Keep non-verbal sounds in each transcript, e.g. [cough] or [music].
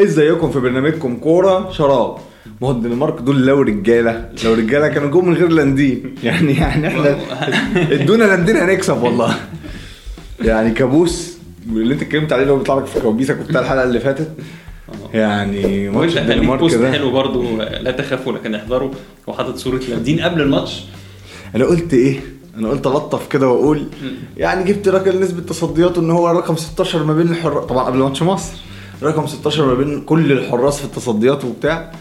ازيكم في برنامجكم كورة شراب. ما هو الدنمارك دول لو رجالة. لو رجالة كانوا جم من غير لاندين. [laughs] يعني يعني إحنا ادونا لاندين هنكسب والله. يعني كابوس اللي انت اتكلمت عليه هو بيطلع لك في كوابيسك وبتاع الحلقة اللي فاتت. يعني ماتش الدنمارك ده. حلو برضو لا تخافوا لكن احذروا. وحاطط صورة لاندين قبل الماتش. أنا قلت إيه؟ أنا قلت ألطف كده وأقول يعني جبت راجل نسبة تصدياته إن هو رقم 16 ما بين الحراس طبعا قبل ماتش مصر. رقم 16 ما بين كل الحراس في التصديات وبتاع.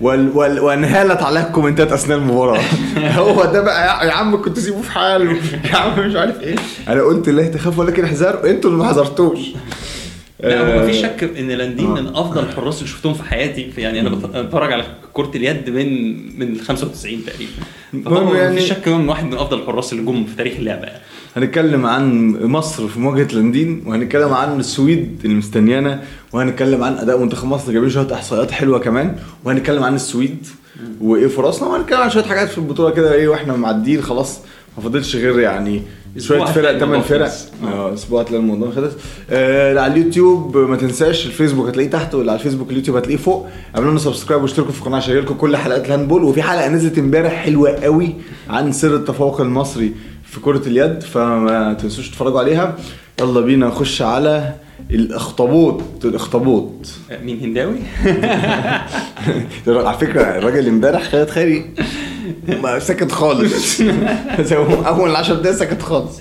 وال... وال... وانهالت عليها الكومنتات أثناء المباراة. [laughs] هو ده بقى يا- عم كنت سيبه في حاله. يا عم مش عارف إيه. أنا قلت لا تخافوا ولكن احذروا أنتوا اللي ما حذرتوش. لا هو آه، مفيش شك إن لاندين آه. من أفضل الحراس اللي شفتهم في حياتي. يعني أنا بت- بتفرج على كرة اليد من من ال 95 تقريبا. فهو يعني- مفيش شك من واحد من أفضل الحراس اللي جم في تاريخ اللعبة يعني. هنتكلم عن مصر في مواجهة لاندين وهنتكلم عن السويد اللي مستنيانا وهنتكلم عن أداء منتخب مصر جايبين شوية إحصائيات حلوة كمان وهنتكلم عن السويد وإيه فرصنا وهنتكلم عن شوية حاجات في البطولة كده إيه وإحنا معديين خلاص ما فاضلش غير يعني شوية فرق ثمان فرق. خلص. آه. أسبوع هتلاقي الموضوع خلص. آه على اليوتيوب ما تنساش الفيسبوك هتلاقيه تحت واللي على الفيسبوك اليوتيوب هتلاقيه فوق. اعملوا لنا subscribe واشتركوا في القناه عشان يجيلكم كل حلقات ال handball. وفي حلقة نزلت امبارح حلوة قوي عن سر التفوق المصري في كرة اليد فما تنسوش تتفرجوا عليها. يلا بينا نخش على الأخطبوط. الأخطبوط. مين هنداوي؟ [laughs] على فكرة الراجل امبارح خالد خيري ما سكت خالص. [laughs] [laughs] أول 10 دقايق سكت خالص.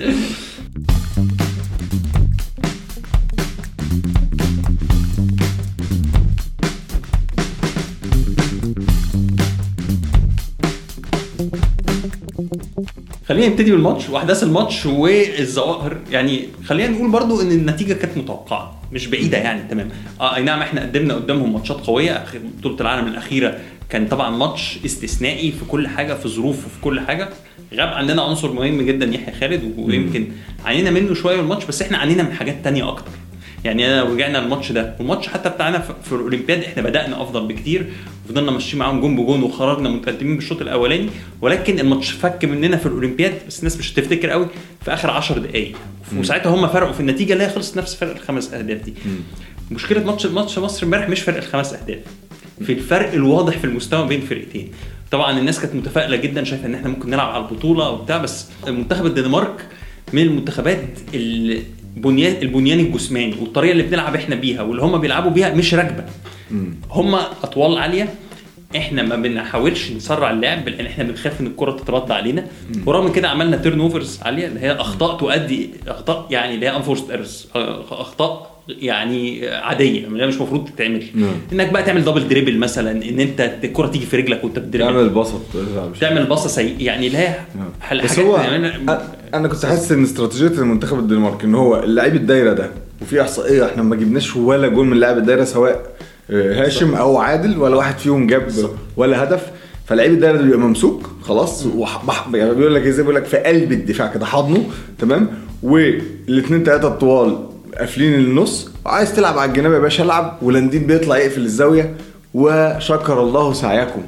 خلينا نبتدي بالماتش وأحداث الماتش والظواهر. يعني خلينا نقول برضو إن النتيجة كانت متوقعة مش بعيدة يعني تمام. آه أي نعم إحنا قدمنا قدامهم ماتشات قوية. أخ- بطولة العالم الأخيرة كان طبعا ماتش استثنائي في كل حاجة في ظروف وفي كل حاجة. غاب عندنا عنصر مهم جدا يحيى خالد ويمكن عانينا منه شوية الماتش بس إحنا عانينا من حاجات تانية أكتر. يعني أنا رجعنا الماتش ده والماتش حتى بتاعنا في الأولمبياد إحنا بدأنا أفضل بكتير وفضلنا ماشيين معاهم جون بجون وخرجنا متقدمين بالشوط الأولاني ولكن الماتش فك مننا في الأولمبياد بس الناس مش هتفتكر قوي في آخر 10 دقائق وساعتها هم فرقوا في النتيجة اللي هي خلصت نفس فرق الخمس أهداف دي. مشكلة ماتش ماتش مصر امبارح مش فرق الخمس أهداف. في الفرق الواضح في المستوى بين الفرقتين طبعا الناس كانت متفائلة جدا شايفة إن إحنا ممكن نلعب على البطولة وبتاع بس منتخب الدنمارك من المنتخبات البنيان البنيان الجسماني والطريقة اللي بنلعب إحنا بيها واللي هم بيلعبوا بيها مش راكبة. هم أطوال عالية إحنا ما بنحاولش نسرع اللعب لأن إحنا بنخاف إن الكرة تترد علينا. ورغم كده عملنا turnovers عالية اللي هي أخطاء تؤدي أخطاء يعني اللي هي unforced errors أخطاء يعني عادية اللي مش المفروض تتعمل. نعم. إنك بقى تعمل double dribble مثلا إن أنت الكرة تيجي في رجلك وأنت بت dribble تعمل بسط تعمل باصة سيئة يعني اللي هي نعم. بس هو أنا كنت حاسس إن استراتيجية المنتخب الدنمارك إن هو اللاعب الدايرة ده وفي احصائيه إحنا ما جبناش ولا جول من لاعب الدايرة سواء آه، هاشم أو عادل ولا واحد فيهم جاب ولا هدف. فلعيب الدايرة ده بيبقى ممسوك خلاص يعني بيقول لك إزاي بيقول لك في قلب الدفاع كده حاضنه تمام؟ والاثنين ثلاثة الطوال قافلين النص. وعايز تلعب على الجناب يا باشا العب. ولاندين بيطلع يقفل الزاوية. وشكر الله سعيكم.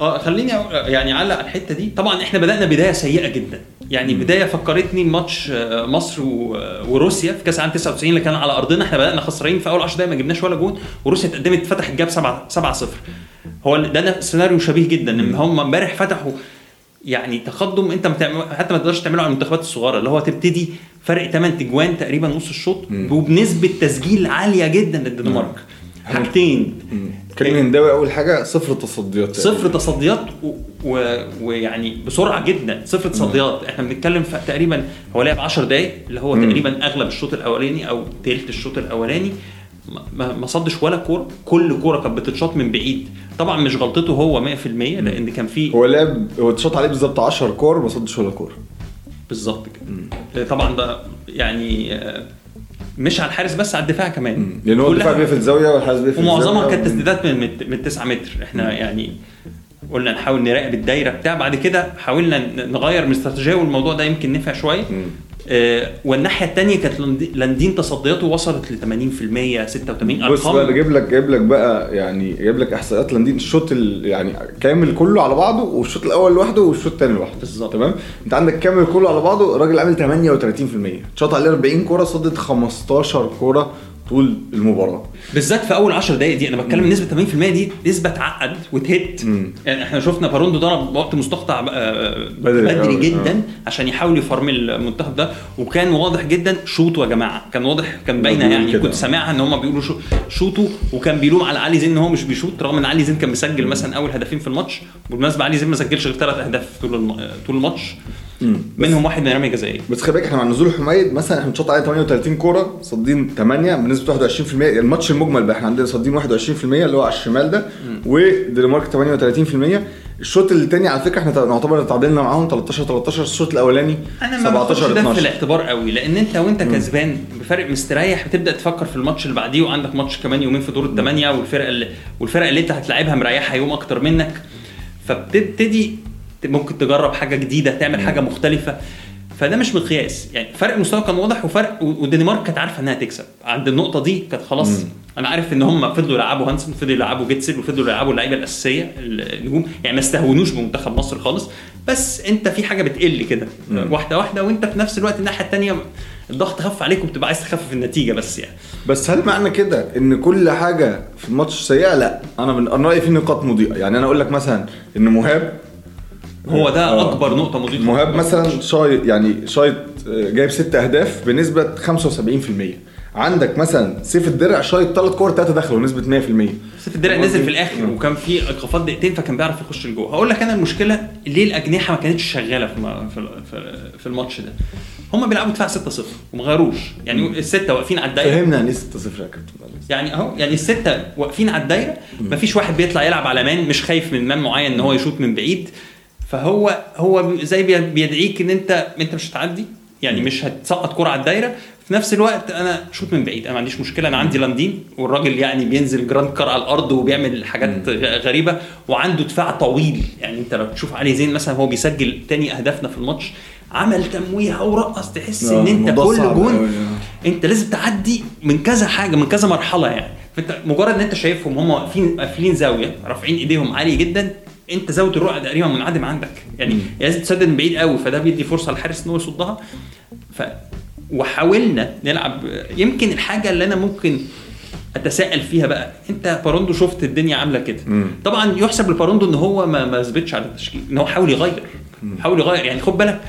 آه خليني يعني أعلق على الحتة دي. طبعا إحنا بدأنا بداية سيئة جدا. يعني بداية فكرتني ماتش آه، مصر و- وروسيا في كأس العالم 99 اللي كان على أرضنا. إحنا بدأنا خسرانين في أول 10 دقايق ما جبناش ولا جون. وروسيا اتقدمت فتحت جاب 7 7 0 هو ده سيناريو شبيه جدا. إن هم امبارح فتحوا يعني تقدم أنت متعمل حتى ما تقدرش تعمله على المنتخبات الصغيرة. اللي هو تبتدي فرق 8 تجوان تقريبا نص الشوط. وبنسبة تسجيل عالية جدا للدنمارك. حاجتين. كريم هنداوي أول حاجة صفر تصديات صفر تصديات و- و- ويعني بسرعة جدا. صفر تصديات. إحنا بنتكلم في تقريبا هو لعب 10 دقائق اللي هو تقريبا أغلب الشوط الأولاني أو تلت الشوط الأولاني. ما- ما ما صدش ولا كورة. كل كورة كانت بتتشاط من بعيد. طبعا مش غلطته هو 100% لأن كان في هو لعب هو اتشاط عليه بالظبط 10 كور ما صدش ولا كوره بالظبط كده. طبعا ده يعني آه، مش على الحارس بس على الدفاع كمان. لأن هو الدفاع بيقفل زاوية والحارس بيقفل ومعظمها. كانت تسديدات من من من 9 متر. إحنا يعني قلنا نحاول نراقب الدايرة بتاع بعد كده حاولنا نغير من استراتيجية والموضوع ده يمكن نفع شوية. والناحية الثانية كانت لاندي- لاندين تصدياته وصلت ل 80% 86 بص بقى أرقام. جايب لك جايب لك بقى يعني جايب لك إحصائيات لاندين الشوط ال- يعني كامل كله على بعضه والشوط الأول لوحده والشوط الثاني لوحده. بالظبط. تمام؟ أنت عندك كامل كله على بعضه الراجل عامل 38% شاط عليه 40 كورة صدت 15 كورة. طول المباراة. بالذات في أول 10 دقائق دي أنا بتكلم نسبة 80% دي نسبة تعقد وتهت مم. يعني إحنا شفنا باروندو ضرب وقت مستقطع آه، بدري بدري أوي، جدا آه. عشان يحاول يفرمل المنتخب ده. وكان واضح جدا شوطوا يا جماعة كان واضح كان باينة يعني كده. كنت سامعها إن هم بيقولوا شو- شوطوا وكان بيلوم على علي زين إن هو مش بيشوط رغم إن علي زين كان مسجل مثلا أول هدفين في الماتش. بالمناسبة علي زين ما سجلش غير ثلاث أهداف طول طول الماتش. منهم واحد من رميه جزائيه بس خلي بالك إحنا مع نزول حميد مثلا إحنا بنشوط عليه 38 كورة صادين 8 بنسبة 21% الماتش المجمل بقى إحنا عندنا صادين 21% اللي هو على الشمال ده ودنمارك 38% الشوط الثاني على فكرة إحنا نعتبر تعادلنا معاهم 13 13 الشوط الأولاني أنا ما باخدش 17 ده في 12 الاعتبار قوي لأن أنت وانت كسبان بفرق مستريح بتبدأ تفكر في الماتش اللي بعديه وعندك ماتش كمان يومين في دور الثمانيه والفرقة اللي والفرقة اللي أنت هتلاعبها مريحة يوم أكتر منك. فبتبتدي ممكن تجرب حاجة جديدة تعمل حاجة مختلفة. فده مش مقياس. يعني فرق المستوى كان واضح وفرق والدنمارك كانت عارفة إنها تكسب عند النقطة دي كانت خلاص أنا عارف إن هم فضلوا يلعبوا هانسن فضلوا يلعبوا جيتسل وفضلوا يلعبوا اللعيبة الأساسية النجوم يعني ما استهونوش بمنتخب مصر خالص. بس أنت في حاجة بتقل كده. واحدة واحدة وأنت في نفس الوقت الناحية الثانية الضغط خف عليك وبتبقى عايز تخفف النتيجة بس يعني. بس هل معنى كده إن كل حاجة في الماتش سيئة؟ لأ. أنا من رأيي في نقاط مضيئة. يعني أنا أقول لك مثلا إن مهاب هو ده آه. أكبر نقطة مضيفة. مهاب مثلا شايط يعني شايط آه، جايب ست أهداف بنسبة 75% عندك مثلا سيف الدرع شايط ثلاث كور ثلاثة دخلوا نسبه 100% سيف الدرع نزل في الآخر وكان في ايقافات دقيقتين فكان بيعرف يخش لجوه. هقول لك أنا المشكلة ليه الأجنحة ما كانتش شغالة في في الماتش ده. هم بيلعبوا دفاع 6-0 وما غيروش. يعني الستة واقفين على الدايرة. فهمنا يعني إيه 6 0 يا كابتن. يعني أهو يعني الستة واقفين على الدايرة. مفيش واحد بيطلع يلعب على man مش خايف من man معين إن هو يشوط من بعيد. فهو هو زي بي- بيدعيك إن أنت أنت مش هتعدي يعني مش هتسقط كرة على الدايرة. في نفس الوقت أنا شوط من بعيد أنا ما عنديش مشكلة أنا عندي لاندين والراجل يعني بينزل grand écart على الأرض وبيعمل حاجات غريبة وعنده دفاع طويل. يعني أنت لو تشوف علي زين مثلا هو بيسجل تاني أهدافنا في الماتش عمل تمويهه ورقص تحس إن أنت كل جون آه. أنت لازم تعدي من كذا حاجة من كذا مرحلة يعني. فأنت مجرد إن أنت شايفهم هم واقفين قافلين زاوية رافعين إيديهم عالي جدا انت زاويه الرؤيه تقريبا منعدم عندك. يعني لازم تسدد من بعيد قوي فده بيدي فرصة للحارس ان هو يصدها ف وحاولنا نلعب. يمكن الحاجة اللي أنا ممكن أتساءل فيها بقى أنت باروندو شفت الدنيا عاملة كده. طبعا يحسب لباروندو إن هو ما ما ثبتش على التشكيل إن هو حاول يغير. حاول يغير. يعني خد بالك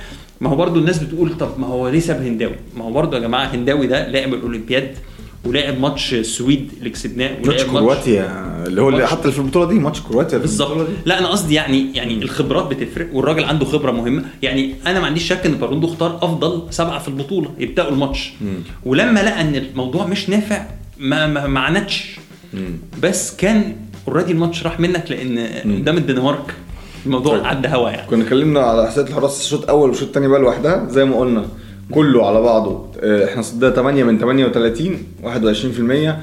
ما هو برضو الناس بتقول طب ما هو ليه ساب هنداوي؟ ما هو برضو يا جماعة هنداوي ده لاعب الأولمبياد ولعب ماتش السويد اللي كسبناه ماتش كرواتيا اللي هو اللي حتى في البطولة دي ماتش كرواتيا بالظبط. لا أنا قصدي يعني يعني الخبرات بتفرق والراجل عنده خبرة مهمة. يعني أنا ما عنديش شك إن باروندو اختار أفضل سبعة في البطولة يبدأوا الماتش. ولما لقى إن الموضوع مش نافع ما ما, ما عاندش. بس كان already الماتش راح منك لأن قدام الدنمارك الموضوع طيب. عدى هوا يعني. كنا اتكلمنا على احصائيه الحراس الشوط الأول والشوط الثاني بقى لوحدها زي ما قلنا. كله على بعضه. آه، إحنا صدنا 8 من 38 21%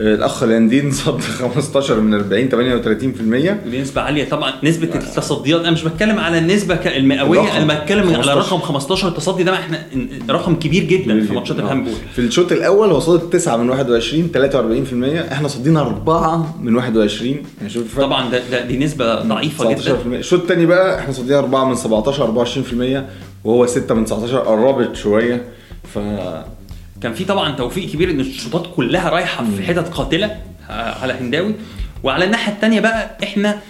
آه، الأخ لاندين [laughs] صد 15 من 40 38% ودي نسبة عالية طبعا. نسبة التصديات أنا مش بتكلم على المئوية الرقم. أنا بتكلم على 15. رقم 15 التصدي ده إحنا رقم كبير جدا في ماتشات. الهاندبول في الشوط الأول هو صاد 9 من 21 43% إحنا صدينا 4 من 21 يعني شوف الفرق. طبعا ده, ده دي نسبة ضعيفة 19% جدا. الشوط الثاني بقى إحنا صدينا 4 من 17 24% وهو 6 من 19 قربت شوية ف كان في طبعا توفيق كبير إن الشوطات كلها رايحة في حتت قاتلة آه، على هنداوي. وعلى الناحية الثانية بقى إحنا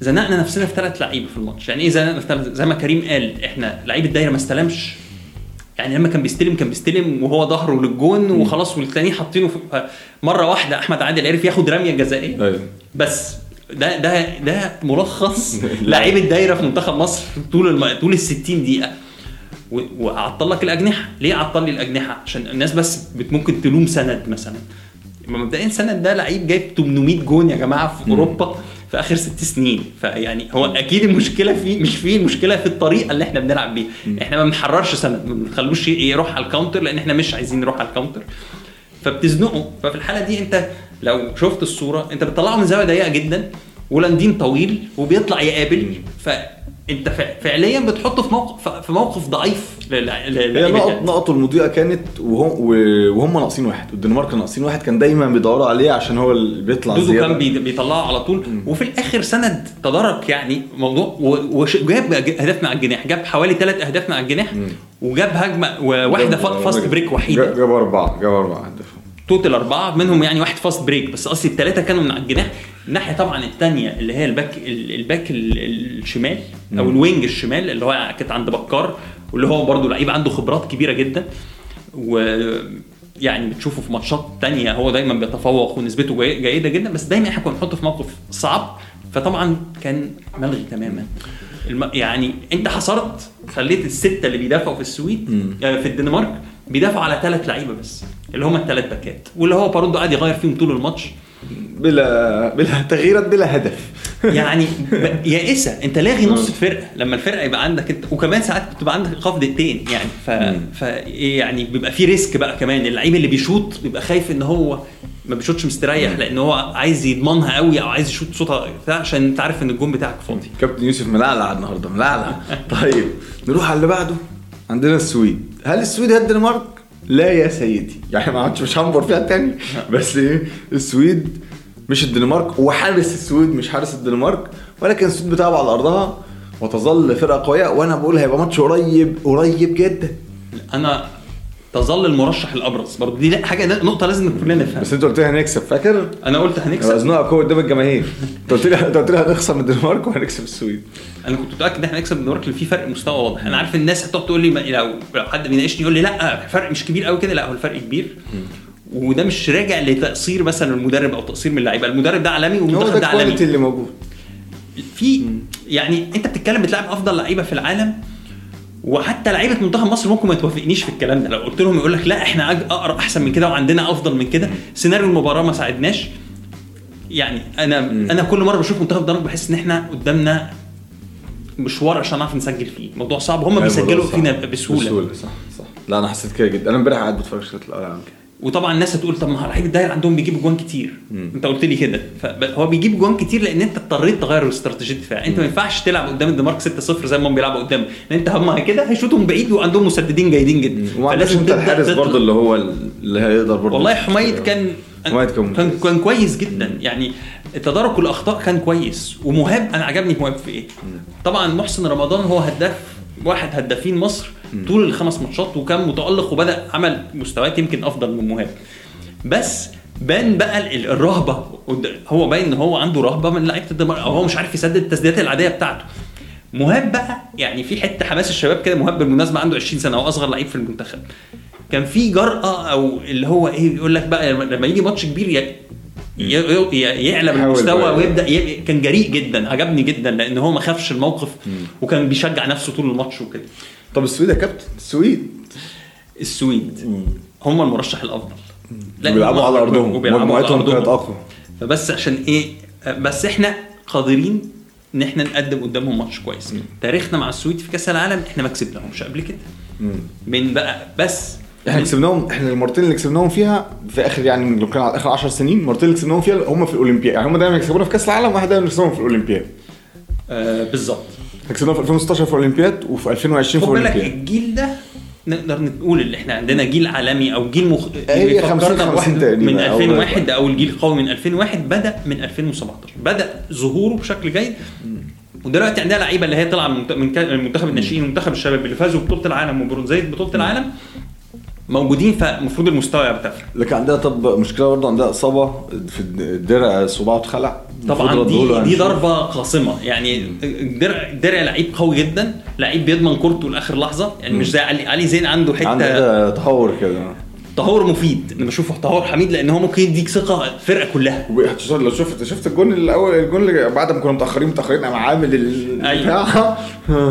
زنقنا نفسنا في ثلاث لعيبة في الماتش. يعني إيه زنقنا في ثلاث زي ما كريم قال إحنا لعيب الدايرة ما استلمش. يعني لما كان بيستلم كان بيستلم وهو ظهره للجون وخلاص والتانيين حاطينه مرة واحدة أحمد عادل عرف ياخد رمية جزائية. أيوه. بس ده ده ده ملخص [laughs] لعيب الدايره في منتخب مصر طول الم... طول ال 60 دقيقة. و- وعطل لك الأجنحة. ليه عطل لي الأجنحة؟ عشان الناس بس بت- ممكن تلوم سند مثلا. مبدئيا سند ده لعيب جايب 800 جون يا جماعة في أوروبا في آخر ست سنين. فيعني هو أكيد المشكلة فيه مش فيه المشكلة في الطريقة اللي إحنا بنلعب بيها. إحنا ما بنحررش سند ما بنخلوش يروح على ال counter لأن إحنا مش عايزين نروح على ال counter. فبتزنقه. ففي الحالة دي أنت لو شفت الصورة انت بتطلعه من زاوية ضيقة جدا ولاندين طويل وبيطلع يقابل. فانت فع- فعليا بتحطه في موقف في موقف ضعيف. هي نقط نقطة المضيئه كانت وهم وهم ناقصين واحد. والدنمارك ناقصين واحد كان دايما بيدوروا عليه عشان هو اللي بيطلع دودو زيادة. كان بي- بيطلعه على طول. وفي الآخر سند تدارك يعني موضوع وجاب اهداف مع الجناح. جاب حوالي ثلاث أهداف مع الجناح وجاب هجمة وواحده فا- fast break وحيدة. جاب أربعة جاب أربعة هدف. total أربعة منهم يعني واحد fast break بس قصدي الثلاثه كانوا من على الجناح. الناحية طبعا الثانية اللي هي ال back ال- ال back ال- الشمال أو ال wing الشمال اللي هو كانت عند بكار واللي هو برضه لعيب عنده خبرات كبيرة جدا. و يعني بتشوفه في ماتشات تانية هو دايما بيتفوق ونسبته جي- جيدة جدا. بس دايما إحنا كنا بنحطه في موقف صعب. فطبعا كان ملغي تماما. الم... يعني أنت حصرت خليت الستة اللي بيدافعوا في السويد آه، في الدنمارك. بيدافعوا على ثلاث لعيبة بس اللي هم الثلاث باكات. واللي هو باروندو قاعد يغير فيهم طول الماتش. بلا بلا تغييرات بلا هدف. [laughs] يعني ب- يائسه أنت لاغي نص الفرقة. لما الفرقة يبقى عندك أنت وكمان ساعات بتبقى عندك ايقاف دقيقتين يعني ف... ف يعني بيبقى في risk بقى كمان. اللعيب اللي بيشوط بيبقى خايف إن هو ما بيشوطش مستريح لأن هو عايز يضمنها قوي أو عايز يشوط شوطة بتاع عشان أنت عارف إن الجون بتاعك فاضي. كابتن يوسف ملعلع النهارده ملعلع. طيب نروح على اللي بعده. عندنا السويد. هل السويد هي الدنمارك؟ لا يا سيدي. يعني ما عادش مش هنبر فيها تاني. [laughs] بس إيه السويد مش الدنمارك. وحارس السويد مش حارس الدنمارك ولكن السويد بتلعب على أرضها وتظل فرقة قوية وأنا بقول هيبقى ماتش قريب قريب جدا. أنا تظل المرشح الأبرز. برضه دي لا- حاجة نقطة لازم كلنا نفهمها. بس أنت قلت لي هنكسب فاكر؟ أنا قلت هنكسب. وزنوها قوي قدام الجماهير. أنت قلت لي أنت قلت لي هنخسر من الدنمارك وهنكسب السويد. أنا كنت متأكد إن إحنا هنكسب الدنمارك اللي فيه فرق مستوى واضح. أنا عارف الناس هتقعد تقول لي ما- لو لو حد بيناقشني يقول لي لأ فرق مش كبير قوي كده. لأ هو الفرق كبير. وده مش راجع لتقصير مثلا المدرب أو تقصير من اللعيبة. المدرب ده عالمي والمنتخب ده عالمي. اللي موجود. في يعني أنت بتتكلم بتلعب أفضل لعيبة في العالم وحتى لعيبة منتخب مصر ممكن ما توافقنيش في الكلام ده. لو قلت لهم يقول لك لا إحنا أقرأ أحسن من كده وعندنا أفضل من كده سيناريو المباراة ما ساعدناش. يعني أنا أنا كل مرة بشوف منتخب الدنمارك بحس إن إحنا قدامنا مشوار عشان نعرف نسجل فيه. موضوع صعب. هم بيسجلوا صح. فينا بسهولة. بسهولة صح صح. لا أنا حسيت كده جدا. أنا امبارح قاعد بتفرج الشوط الأول كده وطبعا الناس هتقول طب ما هو لعيب الداير عندهم بيجيب جوان كتير. أنت قلت لي كده. فهو بيجيب جوان كتير لأن أنت اضطريت تغير استراتيجيه الدفاع أنت ما ينفعش تلعب قدام الدنمارك 6-0 زي ما هم بيلعبوا قدام. لأن أنت هم كده هيشوطوا من بعيد وعندهم مسددين جيدين جدا. عندكش انت الحارس. برضه اللي هو اللي هيقدر برضه والله حميد كان حميد كان كان. كان كويس جدا. يعني تدارك الأخطاء كان كويس. ومهاب أنا عجبني مهاب في إيه؟ طبعا محسن رمضان هو هداف واحد هدافين مصر طول الخمس ماتشات وكان متألق وبدأ عمل مستويات يمكن أفضل من مهاب. بس بان بقى ال- الرهبة هو باين إن هو عنده رهبة من لعيبة الدمار أو هو مش عارف يسدد التسديدات العادية بتاعته. مهاب بقى يعني في حتة حماس الشباب كده مهاب بالمناسبة عنده 20 سنة هو أصغر لعيب في المنتخب. كان في جرأة أو اللي هو إيه يقول لك بقى لما يجي ماتش كبير يعلى بالمستوى بقى. ويبدأ ي... كان جريء جدا عجبني جدا لأن هو ما خافش الموقف وكان بيشجع نفسه طول الماتش وكده. طب السويد يا كابتن؟ السويد. السويد. هم المرشح الأفضل. بيلعبوا على أرضهم. مجموعتهم. كانت أقوى. فبس عشان إيه؟ بس إحنا قادرين إن إحنا نقدم قدامهم ماتش كويس. تاريخنا مع السويد في كأس العالم إحنا ما كسبناهمش قبل كده. من بقى بس إحنا كسبناهم إحنا المرتين اللي كسبناهم فيها في آخر يعني لو كان على آخر 10 سنين المرتين اللي كسبناهم فيها هم في الاولمبياد يعني هم دايما يكسبونا في كأس العالم واحد دايما يكسبهم في الأولمبياد. آه بالظبط. إحنا كسبناهم في 2016 في الأولمبياد وفي 2020 في خد بالك الأولمبياد. الجيل ده نقدر نقول اللي إحنا عندنا جيل عالمي أو جيل مخ... هي بيفكرنا 50 بواحد 50 تقريبا من أو 2001 أو الجيل القوي من 2001 بدأ من 2017 بدأ ظهوره بشكل جيد. ودلوقتي عندنا لعيبة اللي هي طالعه من منتخب الناشئين ومنتخب الشباب اللي فازوا ببطوله العالم وبرونزية بطولة العالم. موجودين فالمفروض المستوى بتفرق لكن عندها طب مشكلة برضه عندها إصابة في الدرع صباعه اتخلع. طبعا دي دي هنشوف. ضربة قاصمه يعني درع درع لعيب قوي جدا. لعيب بيضمن كورته لآخر لحظة. يعني مش زي علي علي زين عنده حتة عنده تهور كده. تهور مفيد. أنا بشوفه تهور حميد لأن هو ممكن يديك ثقة الفرقه كلها. وبيحط- لو شفت شفت الجون الأول الجون اللي بعد ما كنا متأخرين متأخرين قام عامل ال أيوة.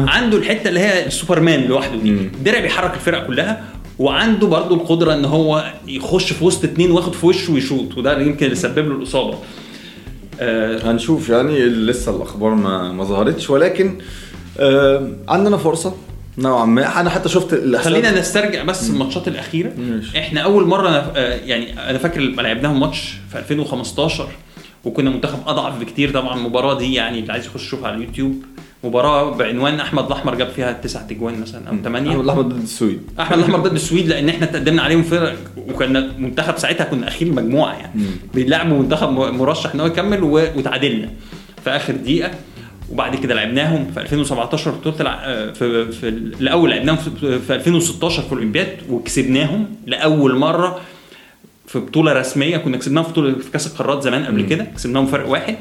عنده الحتة اللي هي السوبرمان لوحده دي. درع بيحرك الفرقة كلها. وعنده برضه القدرة إن هو يخش في وسط اتنين واخد في وشه ويشوط وده يمكن اللي سبب له الإصابة. آه هنشوف يعني لسه الأخبار ما ما ظهرتش ولكن آه عندنا فرصة نوعا ما. أنا حتى شفت خلينا نسترجع بس الماتشات الأخيرة. ماشي. إحنا أول مرة آه، يعني أنا فاكر لما لعبناهم ماتش في 2015 وكنا منتخب أضعف بكتير طبعا المباراة دي يعني اللي عايز يخش يشوفها على اليوتيوب. مباراة بعنوان أحمد الأحمر جاب فيها تسع تجوان مثلا أو ثمانيه أحمد الاحمد ضد السويد. أحمد الأحمر ضد السويد لأن إحنا تقدمنا عليهم فرق وكنا منتخب ساعتها كنا أخير المجموعه يعني. بيلعبوا منتخب مرشح إن هو يكمل وتعادلنا في آخر دقيقة. وبعد كده لعبناهم في 2017 بطولة الع- آه، في, في الأول لعبناهم في, في 2016 في الأولمبياد وكسبناهم لأول مرة في في بطولة رسمية. كنا كسبناهم في بطولة في كأس القارات زمان قبل كده. كسبناهم فرق واحد.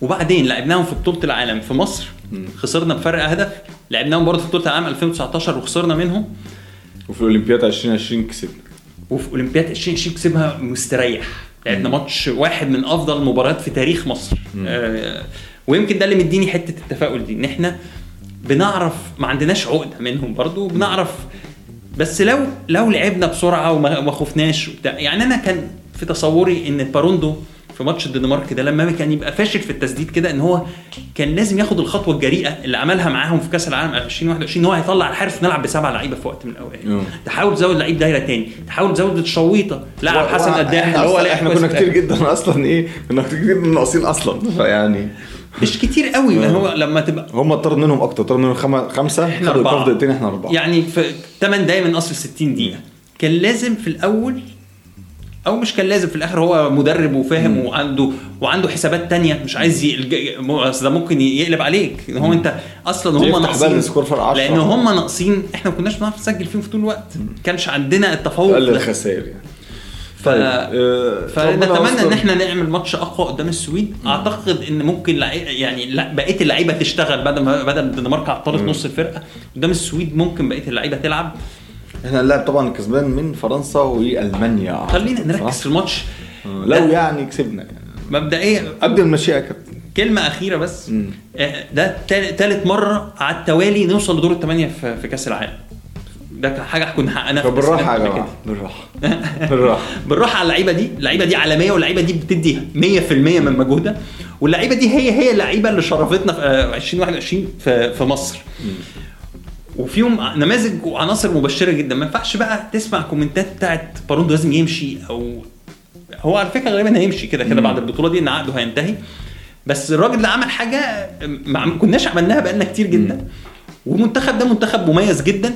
وبعدين لعبناهم في بطولة العالم في مصر. خسرنا بفرق هدف لعبناهم برضه في بطولة العالم 2019 وخسرنا منهم. وفي الأولمبياد 2020 كسبنا. وفي أولمبياد 2020 كسبها مستريح. لعبنا ماتش واحد من أفضل المباريات في تاريخ مصر. آه ويمكن ده اللي مديني حتة التفاؤل دي إن إحنا بنعرف ما عندناش عقدة منهم برضو بنعرف بس لو لو لعبنا بسرعة وما ما خفناش وبتاع يعني أنا كان في تصوري إن باروندو في ماتش الدنمارك ده لما كان يبقى فاشل في التسديد كده إن هو كان لازم ياخد الخطوة الجريئة اللي عملها معاهم في كأس العالم 2021 إن هو هيطلع الحارس ونلعب بسبعه لعيبة في وقت من الأوقات أه. تحاول تزود لعيب دايرة تاني تحاول تزود الشويطة لاعب حسن إحنا اللي هو إحنا كنا كتير. جدا أصلا إيه كنا كتير جدا ناقصين أصلا [laughs] فيعني مش كتير قوي ما [laughs] هو لما تبقى هم طرد منهم أكتر طرد منهم خم... خمسة إحنا. الكاف دقيقتين إحنا أربعة يعني في 8 دقايق من أصل 60 دقيقة كان لازم في الأول أو مش كان لازم في الآخر هو مدرب وفاهم وعنده وعنده حسابات تانية مش عايز أصل ده ممكن يقلب عليك. إن هو أنت أصلا هم ناقصين. السكور فرق 10. لأن هم ناقصين. إحنا ما كناش بنعرف نسجل فيهم في طول الوقت. ما كانش عندنا التفوق ده. الخسائر يعني. ف... آه، ربنا فنتمنى. إن إحنا نعمل ماتش أقوى قدام السويد. أعتقد إن ممكن. يعني لا بقية اللعيبة تشتغل. بدل ما بدل الدنمارك عطلت نص الفرقة قدام السويد ممكن بقية اللعيبة تلعب. إحنا اللاعب طبعا كسبان من فرنسا وألمانيا. خلينا نركز في الماتش. آه، لو يعني كسبنا يعني. مبدئيا قد المشيئه يا كابتن. كلمة أخيرة بس. مم. آه، ده تال- تالت مرة على التوالي نوصل لدور الثمانيه في كأس العالم. ده كان حاجة كنا حققناها في فبالراحه يا جماعة. بالراحة. [laughs] بالراحة. بالراحة على اللعيبة دي. اللعيبة دي عالمية واللعيبة دي بتدي 100% من مجهودها. واللعيبة دي هي هي اللعيبة اللي شرفتنا في آه، 2021 في في مصر. وفيهم نماذج وعناصر مبشرة جدا. ما ينفعش بقى تسمع comment ات بتاعت باروندو لازم يمشي أو هو على فكرة غالبا هيمشي كده كده بعد البطولة دي إن عقده هينتهي. بس الراجل ده عمل حاجة ما كناش عملناها بقالنا كتير جدا. والمنتخب ده منتخب مميز جدا.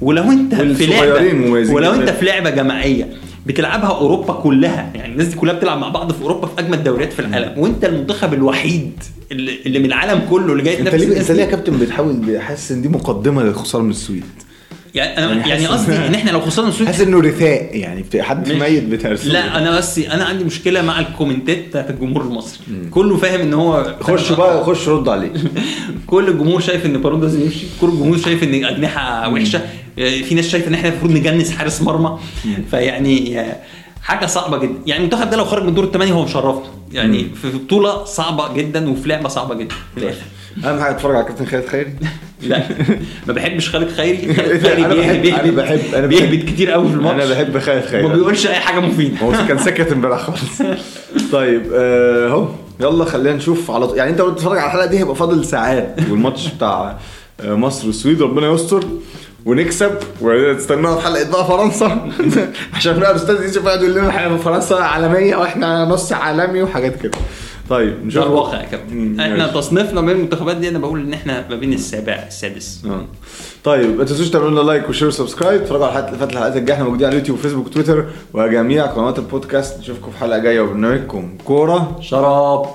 ولو أنت في لعبة ولو. أنت في لعبة جماعية بتلعبها أوروبا كلها. يعني الناس دي كلها بتلعب مع بعض في أوروبا في أجمد دوريات في العالم. وأنت المنتخب الوحيد اللي, اللي من العالم كله اللي جاي أنت ليه أنت ليه يا. كابتن بتحاول حاسس إن دي مقدمة للخسارة من السويد؟ يعني أنا يعني يعني قصدي ان إحنا لو خسرنا السويد حاسس إنه رثاء يعني حد ميت بترسم لا أنا بس أنا عندي مشكلة مع الكومنتات بتاعت الجمهور المصري. كله فاهم إن هو خش بقى خش رد عليه. [laughs] كل الجمهور شايف إن باروندو لازم يمشي. كل الجمهور شايف إن أجنحة وحشة. في ناس شايفة إن إحنا المفروض نجنس حارس مرمى. فيعني آه، حاجة صعبة جدا. يعني المنتخب ده لو خرج من دور الثمانيه هو مشرفنا يعني في بطولة صعبة جدا وفي لعبة صعبة جدا في الآخر. أهم حاجة أتفرج على كابتن خالد خيري. [laughs] لا ما بحبش خالد خيري. خالد [laughs] خيري أنا بحب- أنا بحب- بحب- بيهبد كتير قوي في الماتش. أنا بحب خالد خيري. ما بيقولش أي حاجة مفيدة. هو كان [laughs] سكت امبارح خالص. طيب آه، اهو يلا خلينا نشوف على طول. يعني أنت لو بتتفرج على الحلقة دي هيبقى فاضل ساعات. والماتش بتاع آه، مصر والسويد ربنا يستر. ونكسب. وتستنونا في حلقه بقى فرنسا. عشان بقى الاستاذ يوسف قاعد يقول لنا فرنسا عالمية وإحنا نص عالمي وحاجات كده. طيب ده الواقع يا كابتن. إحنا. تصنيفنا بين المنتخبات دي أنا بقول إن إحنا ما بين السابع السادس. آه. طيب ما تنسوش تعملوا لنا like و share و subscribe. اتفرجوا على الحلقات اللي فاتت الحلقات الجايه إحنا موجودين على اليوتيوب وفيسبوك وتويتر وجميع قنوات البودكاست نشوفكم في حلقة جاية وبرنامجكم كورة. شراب.